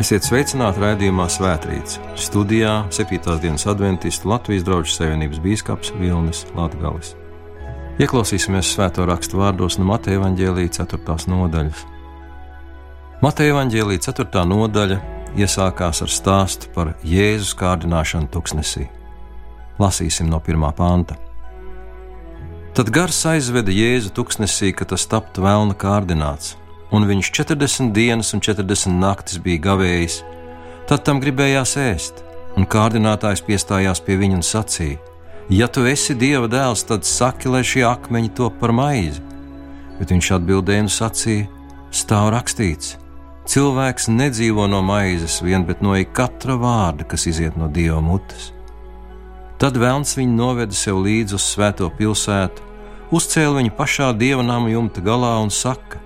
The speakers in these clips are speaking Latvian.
Esiet sveicināti raidījumā Svētrīts. Studijā 7. dienas adventistu Latvijas draugu savienības bīskaps Vilnis Latgalis. Ieklausīsimies svēto rakstu vārdos no Mateja Vāģēlīja 4. nodaļas. Mateja Vāģēlīja 4. nodaļa iesākās ar stāstu par Jēzus kārdināšanu tuksnesī. Lasīsim no 1. panta. Tad gars aizveda Jēzu tuksnesī, ka tas taptu vēlna kārdināts un viņš 40 dienas un 40 naktis bija gavējis, tad tam gribējās ēst, un kārdinātājs piestājās pie viņa un sacīja: Ja tu esi Dieva dēls, tad saki, lai šie akmeņi top par maizi. Bet viņš atbildēja un sacīja: Stāv rakstīts, cilvēks nedzīvo no maizes vien, bet no katra vārda, kas iziet no Dieva mutes. Tad Vēlns viņu noveda sev līdzi uz svēto pilsētu, uzcēla viņu pašā dieva nama jumta galā un saka: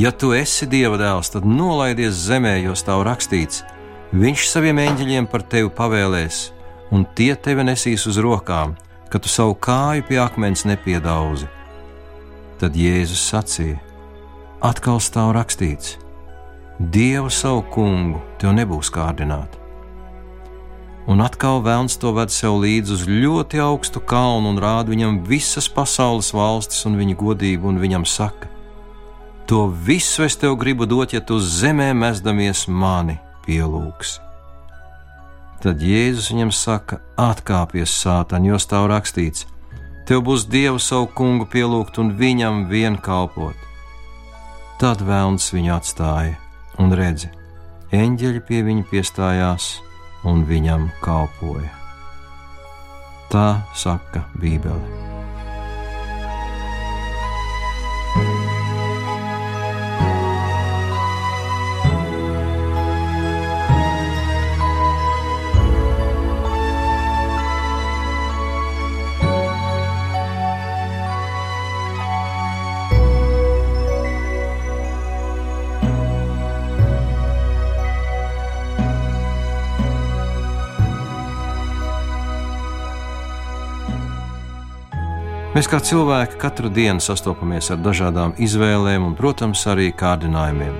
Ja tu esi Dieva dēls, tad nolaidies zemē, jo stāv rakstīts: Viņš saviem eņģeļiem par tevi pavēlēs, un tie tevi nesīs uz rokām, ka tu savu kāju pie akmens nepiedauzi. Tad Jēzus sacīja: Atkal stāv rakstīts: Dievu savu kungu tev nebūs kārdināt. Un atkal vēlns to ved sev līdzi uz ļoti augstu kalnu un rāda viņam visas pasaules valstis un viņa godību, un viņam saka: To visu es tev gribu dot, ja tu zemē mezdamies mani pielūgsi. Tad Jēzus viņam saka: Atkāpies, sātaņ, jo stāv rakstīts: Tev būs Dievu savu kungu pielūgt un viņam vien kalpot. Tad vēlns viņu atstāja un redzi, eņģeļi pie viņa piestājās un viņam kalpoja. Tā saka Bībele. Mēs kā cilvēki katru dienu sastopamies ar dažādām izvēlēm un, protams, arī kārdinājumiem.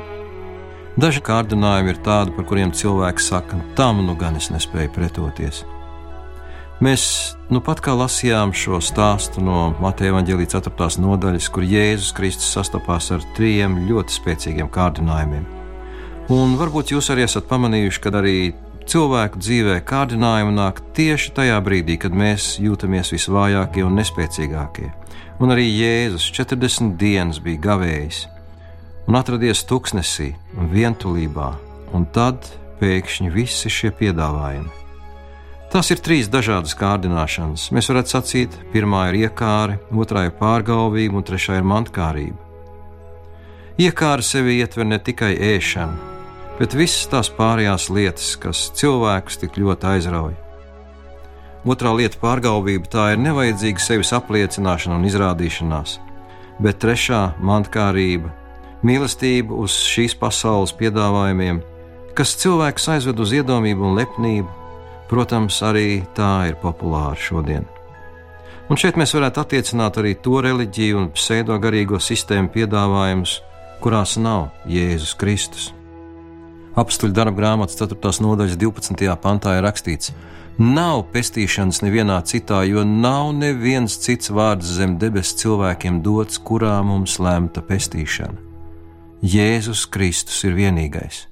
Daži kārdinājumi ir tādi, par kuriem cilvēki saka, tam nu gan es nespēju pretoties. Mēs nu pat kā lasījām šo stāstu no Mateja Vāģelīja 4. nodaļas, kur Jēzus Kristus sastapās ar trim ļoti spēcīgiem kārdinājumiem. Un varbūt jūs arī esat pamanījuši, ka arī cilvēku dzīvē kārdinājumi nāk tieši tajā brīdī, kad mēs jūtamies visvājākie un nespēcīgākie. Un arī Jēzus 40 dienas bija gavējis un atradies tuksnesī un vientulībā, un tad pēkšņi visi šie piedāvājumi. Tās ir trīs dažādas kārdināšanas. Mēs varētu sacīt, pirmā ir iekāra, otrā ir pārgalvība un trešā ir mantkārība. Iekāra sevi ietver ne tikai ēšanu, bet visas tās pārējās lietas, kas cilvēkus tik ļoti aizrauja. Otrā lieta - pārgalvība, tā ir nevajadzīga sevis apliecināšana un izrādīšanās, bet trešā - mantkārība, mīlestība uz šīs pasaules piedāvājumiem, kas cilvēks aizved uz iedomību un lepnību, protams, arī tā ir populāra šodien. Un šeit mēs varētu attiecināt arī to reliģiju un pseidogarīgo sistēmu piedāvājumus, kurās nav Jēzus Kristus. Apstuļu darba grāmatas 4. nodaļas 12. pantā ir rakstīts: Nav pestīšanas nevienā citā, jo nav neviens cits vārds zem debesu cilvēkiem dots, kurā mums lemta pestīšana. Jēzus Kristus ir vienīgais.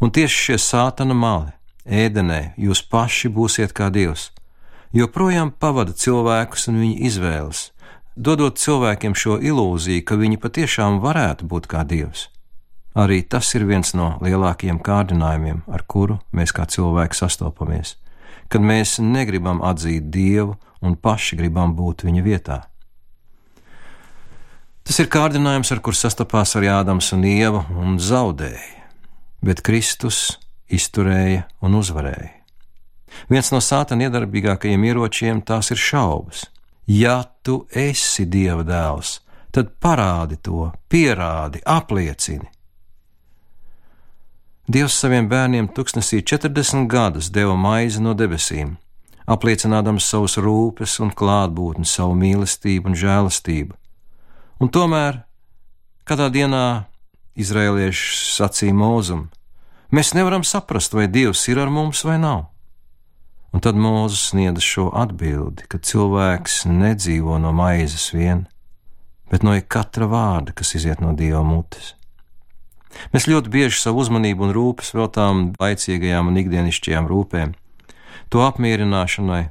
Un tieši šie sātana mali, ēdenē, jūs paši būsiet kā Dievs, joprojām pavada cilvēkus un viņu izvēles, dodot cilvēkiem šo ilūziju, ka viņi patiešām varētu būt kā Dievs. Arī tas ir viens no lielākajiem kārdinājumiem, ar kuru mēs kā cilvēki sastopamies, kad mēs negribam atzīt Dievu un paši gribam būt Viņa vietā. Tas ir kārdinājums, ar kur sastapās arī Ādams un Ieva un zaudēja, bet Kristus izturēja un uzvarēja. Viens no sātana iedarbīgākajiem ieročiem tās ir šaubas. Ja tu esi Dieva dēls, tad parādi to, pierādi, apliecini. Dievs saviem bērniem tuksnesī 40 gadus deva maizi no debesīm, apliecinādams savus rūpes un klātbūtni, savu mīlestību un žēlastību. Un tomēr kādā dienā izrēlieši sacīja mūzum: Mēs nevaram saprast, vai Dievs ir ar mums vai nav. Un tad Mūzes sniedz šo atbildi, ka cilvēks nedzīvo no maizes vien, bet no katra vārda, kas iziet no Dieva mutes. Mēs ļoti bieži savu uzmanību un rūpes veltām laicīgajām un ikdienišķajām rūpēm, to apmierināšanai,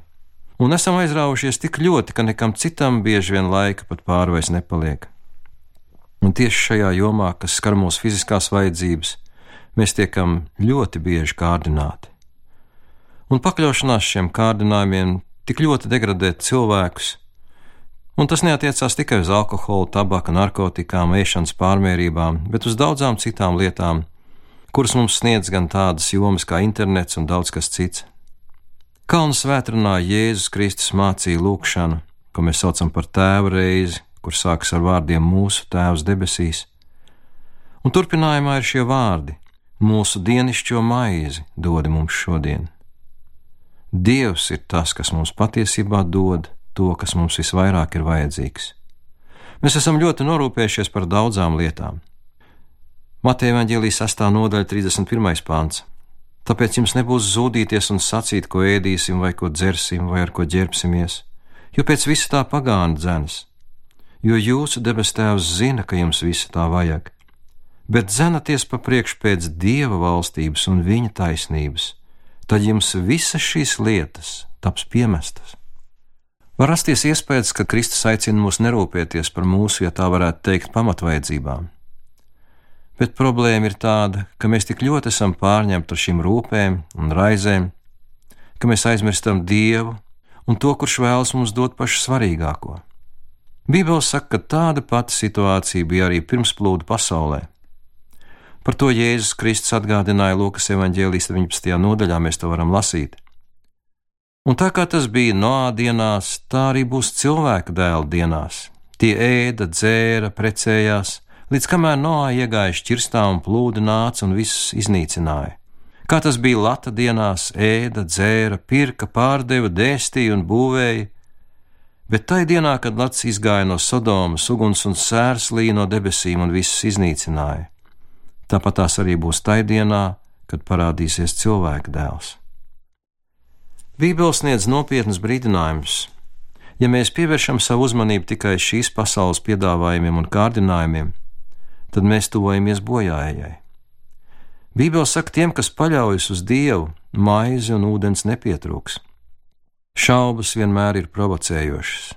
un esam aizrāvušies tik ļoti, ka nekam citam bieži vien laika pat pārvairs nepaliek. Un tieši šajā jomā, kas skar mūsu fiziskās vajadzības, mēs tiekam ļoti bieži kārdināti. Un pakļaušanās šiem kārdinājumiem tik ļoti degradē cilvēkus, un tas neatiecās tikai uz alkoholu, tabaka, narkotikām, ēšanas pārmērībām, bet uz daudzām citām lietām, kuras mums sniedz gan tādas jomas kā internets un daudz kas cits. Kalnu svētrunā Jēzus Kristus mācīja lūgšanu, ko mēs saucam par tēva reizi, kur sākas ar vārdiem mūsu Tēvs debesīs, un turpinājumā ir šie vārdi: Mūsu dienascho maizi dod mums šodien. Dievs ir tas, kas mums patiesībā dod to, kas mums visvairāk ir vajadzīgs. Mēs esam ļoti norūpējušies par daudzām lietām. Mateja Vāģēlijas 6. nodaļa, 31. pāns. Tāpēc jums nebūs zudīties un sacīt, ko ēdīsim, vai ko dzersim, vai ar ko ģērbsimies, jo pēc visa tā pagāna dzēnas jo jūsu debes Tēvs zina, ka jums visa tā vajag. Bet dzenaties pa priekšu pēc Dieva valstības un Viņa taisnības, tad jums visas šīs lietas taps piemestas. Var rasties iespējas, ka Kristus aicina mūs nerūpēties par mūsu, ja tā varētu teikt, pamatvajadzībām. Bet problēma ir tāda, ka mēs tik ļoti esam pārņemti ar šīm rūpēm un raizēm, ka mēs aizmirstam Dievu un to, kurš vēlas mums dot pašu svarīgāko. Bībele saka, ka tāda pati situācija bija arī pirms plūdu pasaulē. Par to Jēzus Kristus atgādināja Lūkas evanģēlijas 17. nodaļā, mēs to varam lasīt. Un tā kā tas bija Noā dienās, tā arī būs cilvēka dēla dienās. Tie ēda, dzēra, precējās, līdz kamēr Noā iegāja šķirstā un plūdi nāca un visus iznīcināja. Kā tas bija Lata dienās, ēda, dzēra, pirka, pārdeva, dēstīja un būvēja, Bet tai dienā, kad Lats izgāja no Sodomas, uguns un sērs līja no debesīm un visus iznīcināja. Tāpat tās arī būs tai dienā, kad parādīsies cilvēka dēls. Bībele sniedz nopietnas brīdinājumus. Ja mēs pievēršam savu uzmanību tikai šīs pasaules piedāvājumiem un kārdinājumiem, tad mēs tuvojamies bojājai. Bībele saka, tiem, kas paļaujas uz Dievu, maizi un ūdens nepietrūks. Šaubas vienmēr ir provocējošas.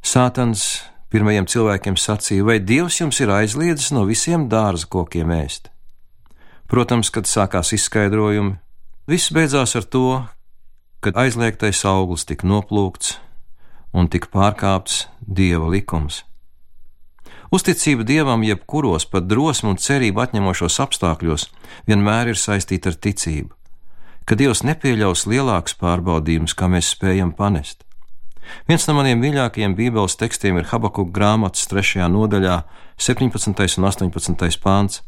Sātans pirmajiem cilvēkiem sacīja, vai Dievs jums ir aizliedzis no visiem dārza kokiem ēst? Protams, kad sākās izskaidrojumi, viss beidzās ar to, ka aizliegtais auglis tika noplūkts un tika pārkāpts Dieva likums. Uzticība Dievam jebkuros pat drosmu un cerību atņemošos apstākļos vienmēr ir saistīta ar ticību ka Dievs nepieļaus lielākus pārbaudījumus, kā mēs spējam panest. Viens no maniem mīļākajiem Bībeles tekstiem ir Habakuka grāmatas 3. nodaļā, 17. un 18. pāns.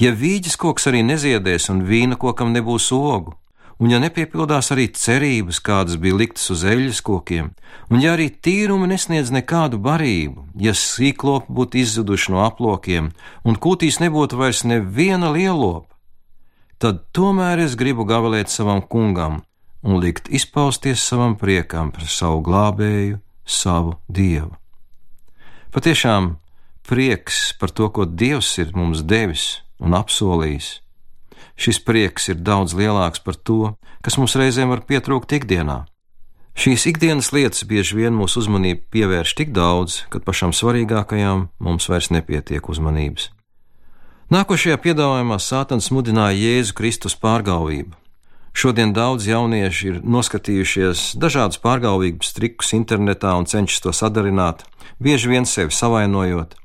Ja vīģis koks arī neziedēs un vīna kokam nebūs ogu, un ja nepiepildās arī cerības, kādas bija liktas uz eļļas kokiem, un ja arī tīrumi nesniedz nekādu barību, ja sīklopi būtu izzuduši no aplokiem, un kūtīs nebūtu vairs neviena lielopa, tad tomēr es gribu gavilēt savam kungam un likt izpausties savam priekam par savu glābēju, savu dievu. Patiešām prieks par to, ko Dievs ir mums devis un apsolījis. Šis prieks ir daudz lielāks par to, kas mums reizēm var pietrūkt ikdienā. Šīs ikdienas lietas bieži vien mūsu uzmanību pievērš tik daudz, ka pašam svarīgākajām mums vairs nepietiek uzmanības. Nākošajā piedāvājumā Sātans mudināja Jēzu Kristus pārgalvību. Šodien daudz jaunieši ir noskatījušies dažādus pārgalvības trikus internetā un cenšas to sadarināt, bieži vien sevi savainojot.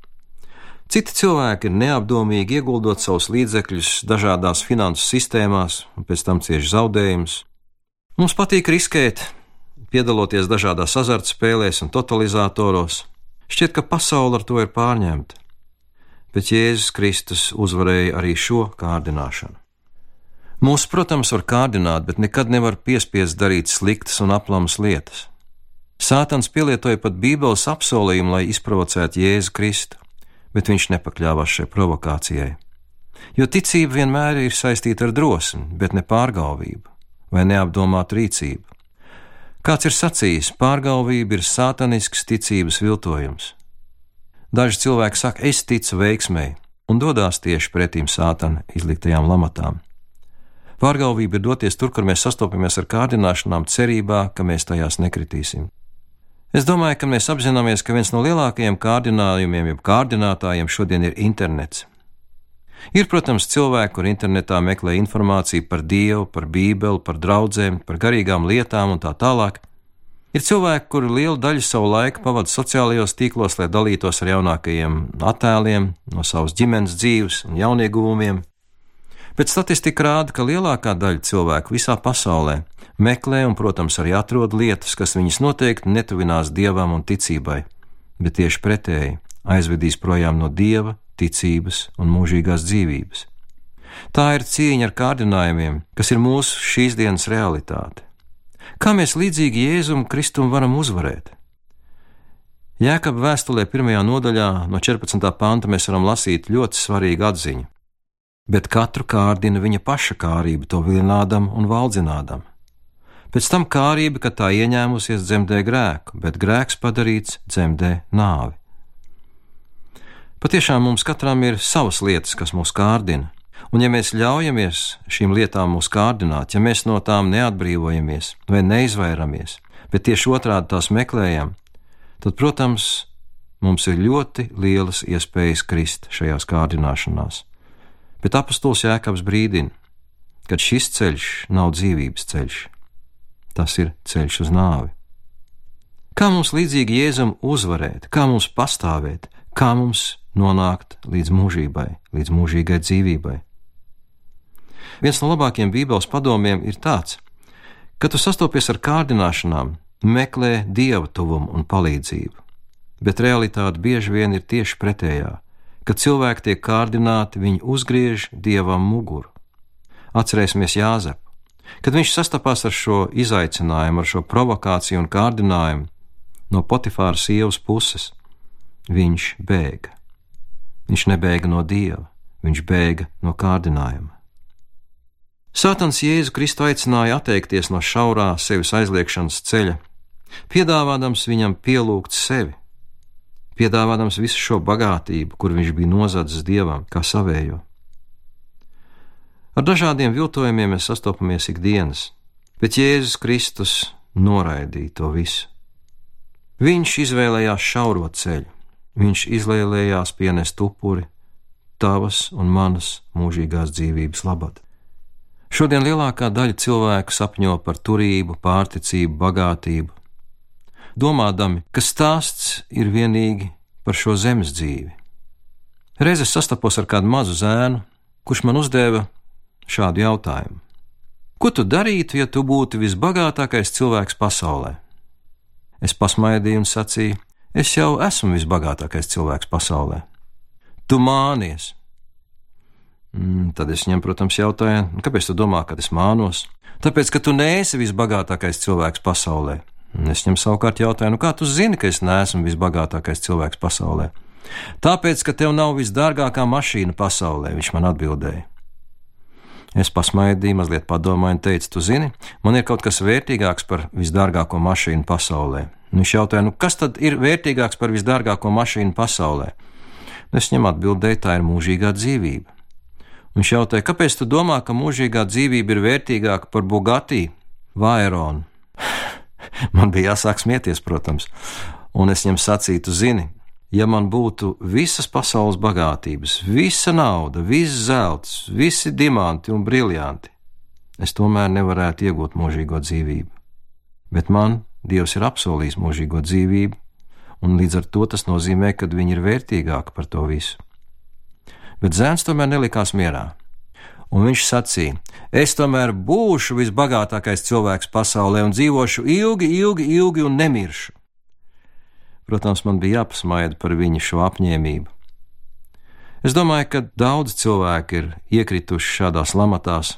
Citi cilvēki neapdomīgi ieguldot savus līdzekļus dažādās finansu sistēmās un pēc tam cieši zaudējumus. Mums patīk riskēt, piedaloties dažādās azartspēlēs un totalizatoros. Šķiet, ka pasaule ar to ir pārņemta bet Jēzus Kristus uzvarēja arī šo kārdināšanu. Mūs, protams, var kārdināt, bet nekad nevar piespiest darīt sliktas un aplamas lietas. Sātans pielietoja pat Bībeles apsolījumu, lai izprovocētu Jēzu Kristu, bet viņš nepakļāvās šai provokācijai. Jo ticība vienmēr ir saistīta ar drosmi, bet ne pārgalvību vai neapdomātu rīcību. Kāds ir sacījis, pārgalvība ir sātanisks ticības viltojums. Daži cilvēki saka, es ticu veiksmēji, un dodas tieši pretīm sātana izliktajām lamatām. Pārgalvība ir doties tur, kur mēs sastopamies ar kārdināšanām, cerībā, ka mēs tajās nekritīsim. Es domāju, ka mēs apzināmies, ka viens no lielākajiem kārdinājumiem, jeb kārdinātājiem šodien ir internets. Ir, protams, cilvēki, kur internetā meklē informāciju par Dievu, par Bībeli, par draugiem, par garīgām lietām un tā tālāk. Ir cilvēki, kuri lielu daļu savu laiku pavada sociālajos tīklos, lai dalītos ar jaunākajiem attēliem no savas ģimenes dzīves un jaunieguvumiem. Bet statistika rāda, ka lielākā daļa cilvēku visā pasaulē meklē un, protams, arī atrod lietas, kas viņus noteikti netuvinās dievam un ticībai, bet tieši pretēji aizvedīs projām no dieva, ticības un mūžīgās dzīvības. Tā ir cīņa ar kārdinājumiem, kas ir mūsu šīs dienas realitāte. Kā mēs līdzīgi Jēzum Kristum varam uzvarēt? Jēkab vēstulē pirmajā nodaļā no 14. panta mēs varam lasīt ļoti svarīgu atziņu, bet katru kārdina viņa paša kārība to vilinādam un valdzinādam. Pēc tam kārība, kad tā ieņēmusies, dzemdē grēku, bet grēks padarīts dzemdē nāvi. Patiešām mums katram ir savas lietas, kas mūs kārdina, un ja mēs ļaujamies šīm lietām mūs kārdināt, ja mēs no tām neatbrīvojamies vai neizvairamies, bet tieši otrādi tās meklējam, tad, protams, mums ir ļoti lielas iespējas krist šajās kārdināšanās. Bet apustulis Jēkabs brīdina, ka šis ceļš nav dzīvības ceļš, tas ir ceļš uz nāvi. Kā mums līdzīgi Jēzum uzvarēt, kā mums pastāvēt, kā mums nonākt līdz mūžībai, līdz mūžīgai dzīvībai. Viens no labākajiem Bībeles padomiem ir tāds, ka tu sastopies ar kārdināšanām, meklē dievu tuvumu un palīdzību, bet realitāte bieži vien ir tieši pretējā. Kad cilvēki tiek kārdināti, viņi uzgriež dievam muguru. Atcerēsimies Jāzepu. Kad viņš sastapās ar šo izaicinājumu, ar šo provokāciju un kārdinājumu no Potifāra sievas puses, viņš bēga. Viņš nebēga no dieva, viņš bēga no kārdinājuma. Sātans Jēzu Kristu aicināja atteikties no šaurā sevis aizliekšanas ceļa, piedāvādams viņam pielūgt sevi, piedāvādams visu šo bagātību, kur viņš bija nozadzis dievam, kā savējo. Ar dažādiem viltojumiem mēs sastopamies ikdienas, bet Jēzus Kristus noraidīja to visu. Viņš izvēlējās šauro ceļu, viņš izlēlējās pienest upuri tavas un manas mūžīgās dzīvības labad. Šodien lielākā daļa cilvēku sapņo par turību, pārticību, bagātību, domādami, ka stāsts ir vienīgi par šo zemes dzīvi. Reiz es sastapos ar kādu mazu zēnu, kurš man uzdeva šādu jautājumu: Ko tu darītu, ja tu būtu visbagātākais cilvēks pasaulē? Es pasmaidīju un sacīju: Es jau esmu visbagātākais cilvēks pasaulē. Tu mānies. Mm, tad es viņam, protams, jautāju, kāpēc tu domā, ka es mānos? Tāpēc, ka tu neesi visbagātākais cilvēks pasaulē. Es viņam savukārt jautāju, nu kā tu zini, ka es neesmu visbagātākais cilvēks pasaulē? Tāpēc, ka tev nav visdārgākā mašīna pasaulē, viņš man atbildēja. Es pasmaidīju, mazliet padomāju un teicu, tu zini, man ir kaut kas vērtīgāks par visdārgāko mašīnu pasaulē. Viņš jautāja, nu kas tad ir vērtīgāks par visdārgāko mašīnu pasaulē? Es viņam atbildēju, tā ir mūžīgā dzīvība. Viņš jautāja, kāpēc tu domā, ka mūžīgā dzīvība ir vērtīgāka par Bugatti vai Aironu? Man bija jāsāk smieties, protams, un es viņam sacīju, tu zini, ja man būtu visas pasaules bagātības, visa nauda, viss zelts, visi diamanti un briljanti, es tomēr nevarētu iegūt mūžīgo dzīvību. Bet man Dievs ir apsolījis mūžīgo dzīvību, un līdz ar to tas nozīmē, ka viņi ir vērtīgāki par to visu. Bet zēns tomēr nelikās mierā, un viņš sacīja: Es tomēr būšu visbagātākais cilvēks pasaulē un dzīvošu ilgi, ilgi, ilgi un nemiršu. Protams, man bija jāpasmaida par viņa šo apņēmību. Es domāju, ka daudz cilvēku ir iekrituši šādās lamatās,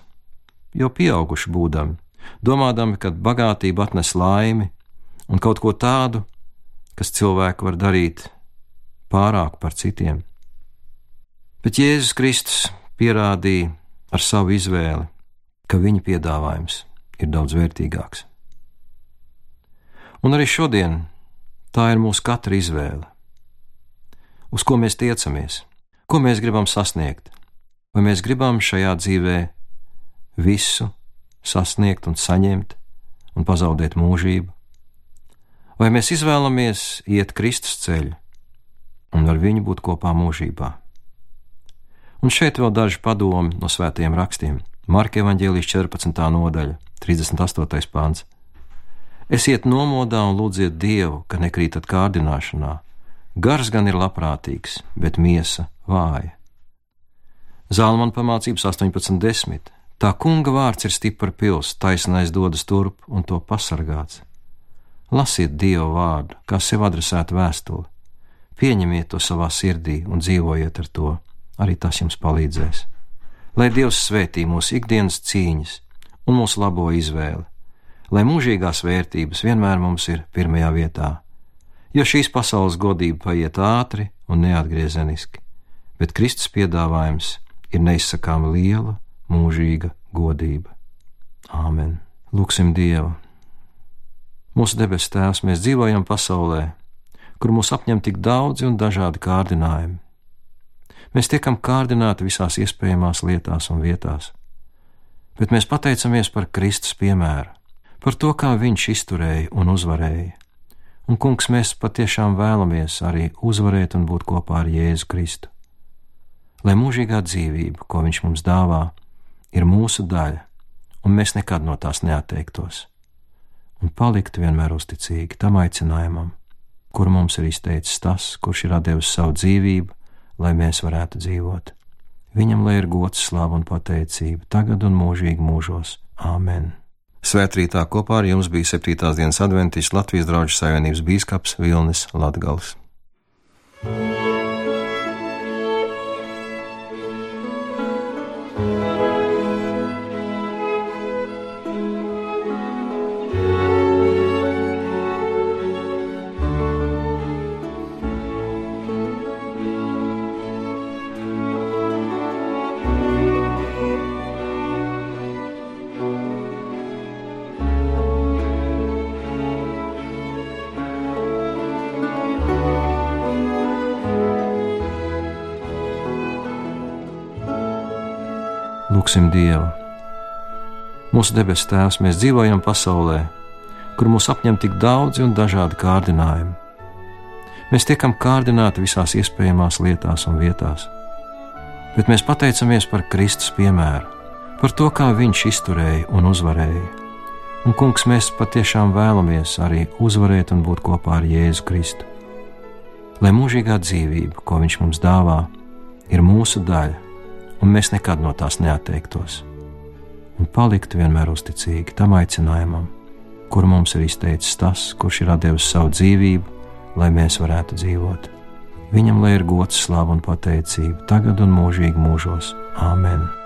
jau pieauguši būdami, domādami, ka bagātība atnes laimi, un kaut ko tādu, kas cilvēku var darīt pārāk par citiem. Bet Jēzus Kristus pierādīja ar savu izvēli, ka viņa piedāvājums ir daudz vērtīgāks. Un arī šodien tā ir mūsu katra izvēle. Uz ko mēs tiecamies, ko mēs gribam sasniegt, vai mēs gribam šajā dzīvē visu sasniegt un saņemt un pazaudēt mūžību, vai mēs izvēlamies iet Kristus ceļu un ar viņu būt kopā mūžībā. Un šeit vēl daži padomi no svētajiem rakstiem. Marka evanģēlijas 14. nodaļa, 38. pāns. Esiet nomodā un lūdziet Dievu, ka nekrītat kārdināšanā. Gars gan ir labprātīgs, bet miesa vāja. Zālman pamācības 18.10. Tā kunga vārds ir stipra pils, taisnais dodas turp un to pasargāts. Lasiet Dieva vārdu, kā sev adresētu vēstuli, pieņemiet to savā sirdī un dzīvojiet ar to, arī tas jums palīdzēs. Lai Dievs svētī mūsu ikdienas cīņas un mūsu labo izvēli, lai mūžīgās vērtības vienmēr mums ir pirmajā vietā, jo šīs pasaules godība paiet ātri un neatgriezeniski, bet Kristus piedāvājums ir neizsakāma liela, mūžīga godība. Āmen! Lūksim Dievu! Mūsu debes Tēvs, mēs dzīvojam pasaulē, kur mūs apņem tik daudzi un dažādi kārdinājumi. Mēs tiekam kārdināti visās iespējamās lietās un vietās, bet mēs pateicamies par Kristus piemēru, par to, kā Viņš izturēja un uzvarēja. Un, Kungs, mēs patiešām vēlamies arī uzvarēt un būt kopā ar Jēzu Kristu. Lai mūžīgā dzīvība, ko Viņš mums dāvā, ir mūsu daļa, un mēs nekad no tās neatteiktos un palikt vienmēr uzticīgi tam aicinājumam, kuru mums ir izteicis tas, kurš ir devis savu dzīvību, lai mēs varētu dzīvot. Viņam lai ir gods, slāva un pateicība tagad un mūžīgi mūžos. Āmen! Svētrītā kopā ar jums bija 7. dienas adventists Latvijas draugu savienības bīskaps Vilnis Latgals. Lūksim Dievu! Mūsu debes Tēvs, mēs dzīvojam pasaulē, kur mūs apņem tik daudzi un dažādi kārdinājumi. Mēs tiekam kārdināti visās iespējamās lietās un vietās, bet mēs pateicamies par Kristus piemēru, par to, kā Viņš izturēja un uzvarēja. Un, Kungs, mēs patiešām vēlamies arī uzvarēt un būt kopā ar Jēzu Kristu. Lai mūžīgā dzīvība, ko Viņš mums dāvā, ir mūsu daļa un mēs nekad no tās neatteiktos, un palikt vienmēr uzticīgi tam aicinājumam, kuru mums ir izteicis tas, kurš ir devis savu dzīvību, lai mēs varētu dzīvot. Viņam lai ir gods, slāva un pateicība tagad un mūžīgi mūžos. Āmen!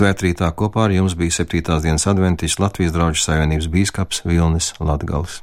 Svētrītā kopā ar jums bija 7. dienas adventists Latvijas draugu savienības bīskaps Vilnis Latgals.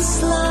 slow.